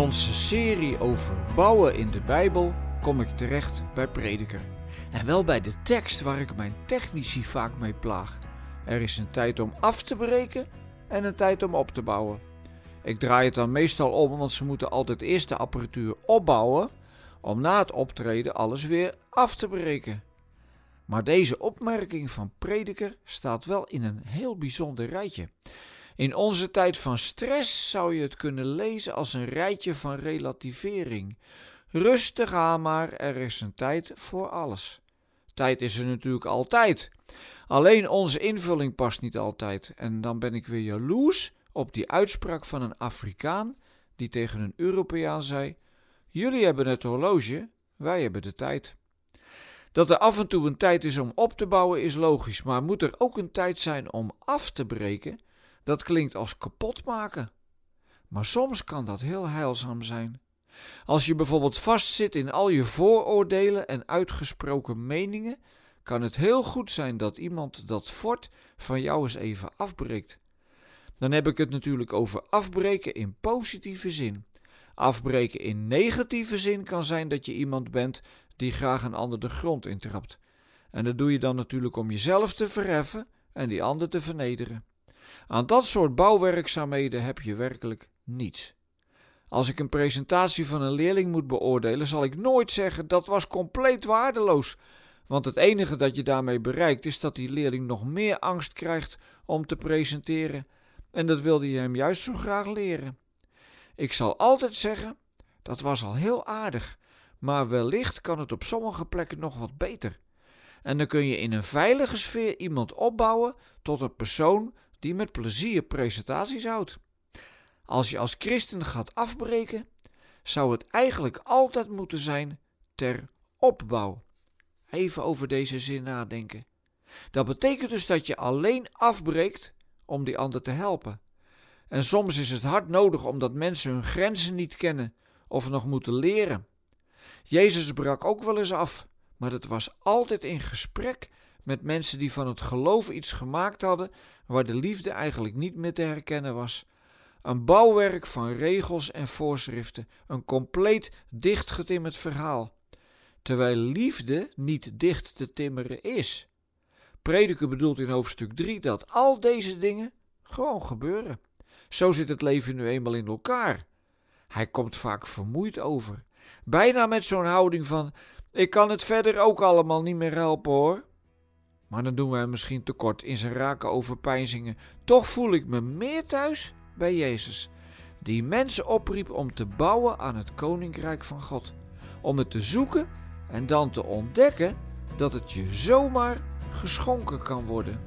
onze serie over bouwen in de Bijbel kom ik terecht bij Prediker. En wel bij de tekst waar ik mijn technici vaak mee plaag. Er is een tijd om af te breken en een tijd om op te bouwen. Ik draai het dan meestal om, want ze moeten altijd eerst de apparatuur opbouwen om na het optreden alles weer af te breken. Maar deze opmerking van Prediker staat wel in een heel bijzonder rijtje. In onze tijd van stress zou je het kunnen lezen als een rijtje van relativering. Rustig aan maar, er is een tijd voor alles. Tijd is er natuurlijk altijd. Alleen onze invulling past niet altijd. En dan ben ik weer jaloers op die uitspraak van een Afrikaan die tegen een Europeaan zei: Jullie hebben het horloge, wij hebben de tijd. Dat er af en toe een tijd is om op te bouwen is logisch, maar moet er ook een tijd zijn om af te breken? Dat klinkt als kapot maken. Maar soms kan dat heel heilzaam zijn. Als je bijvoorbeeld vastzit in al je vooroordelen en uitgesproken meningen, kan het heel goed zijn dat iemand dat fort van jou eens even afbreekt. Dan heb ik het natuurlijk over afbreken in positieve zin. Afbreken in negatieve zin kan zijn dat je iemand bent die graag een ander de grond intrapt. En dat doe je dan natuurlijk om jezelf te verheffen en die ander te vernederen. Aan dat soort bouwwerkzaamheden heb je werkelijk niets. Als ik een presentatie van een leerling moet beoordelen, zal ik nooit zeggen dat was compleet waardeloos. Want het enige dat je daarmee bereikt is dat die leerling nog meer angst krijgt om te presenteren. En dat wilde je hem juist zo graag leren. Ik zal altijd zeggen: dat was al heel aardig, maar wellicht kan het op sommige plekken nog wat beter. En dan kun je in een veilige sfeer iemand opbouwen tot een persoon die met plezier presentaties houdt. Als je als christen gaat afbreken, zou het eigenlijk altijd moeten zijn ter opbouw. Even over deze zin nadenken. Dat betekent dus dat je alleen afbreekt om die ander te helpen. En soms is het hard nodig omdat mensen hun grenzen niet kennen of nog moeten leren. Jezus brak ook wel eens af, maar dat was altijd in gesprek met mensen die van het geloof iets gemaakt hadden waar de liefde eigenlijk niet meer te herkennen was. Een bouwwerk van regels en voorschriften, een compleet dichtgetimmerd verhaal. Terwijl liefde niet dicht te timmeren is. Prediker bedoelt in hoofdstuk 3 dat al deze dingen gewoon gebeuren. Zo zit het leven nu eenmaal in elkaar. Hij komt vaak vermoeid over. Bijna met zo'n houding van: Ik kan het verder ook allemaal niet meer helpen hoor. Maar dan doen we hem misschien tekort in zijn raken overpeinzingen. Toch voel ik me meer thuis bij Jezus, die mensen opriep om te bouwen aan het koninkrijk van God. Om het te zoeken en dan te ontdekken dat het je zomaar geschonken kan worden.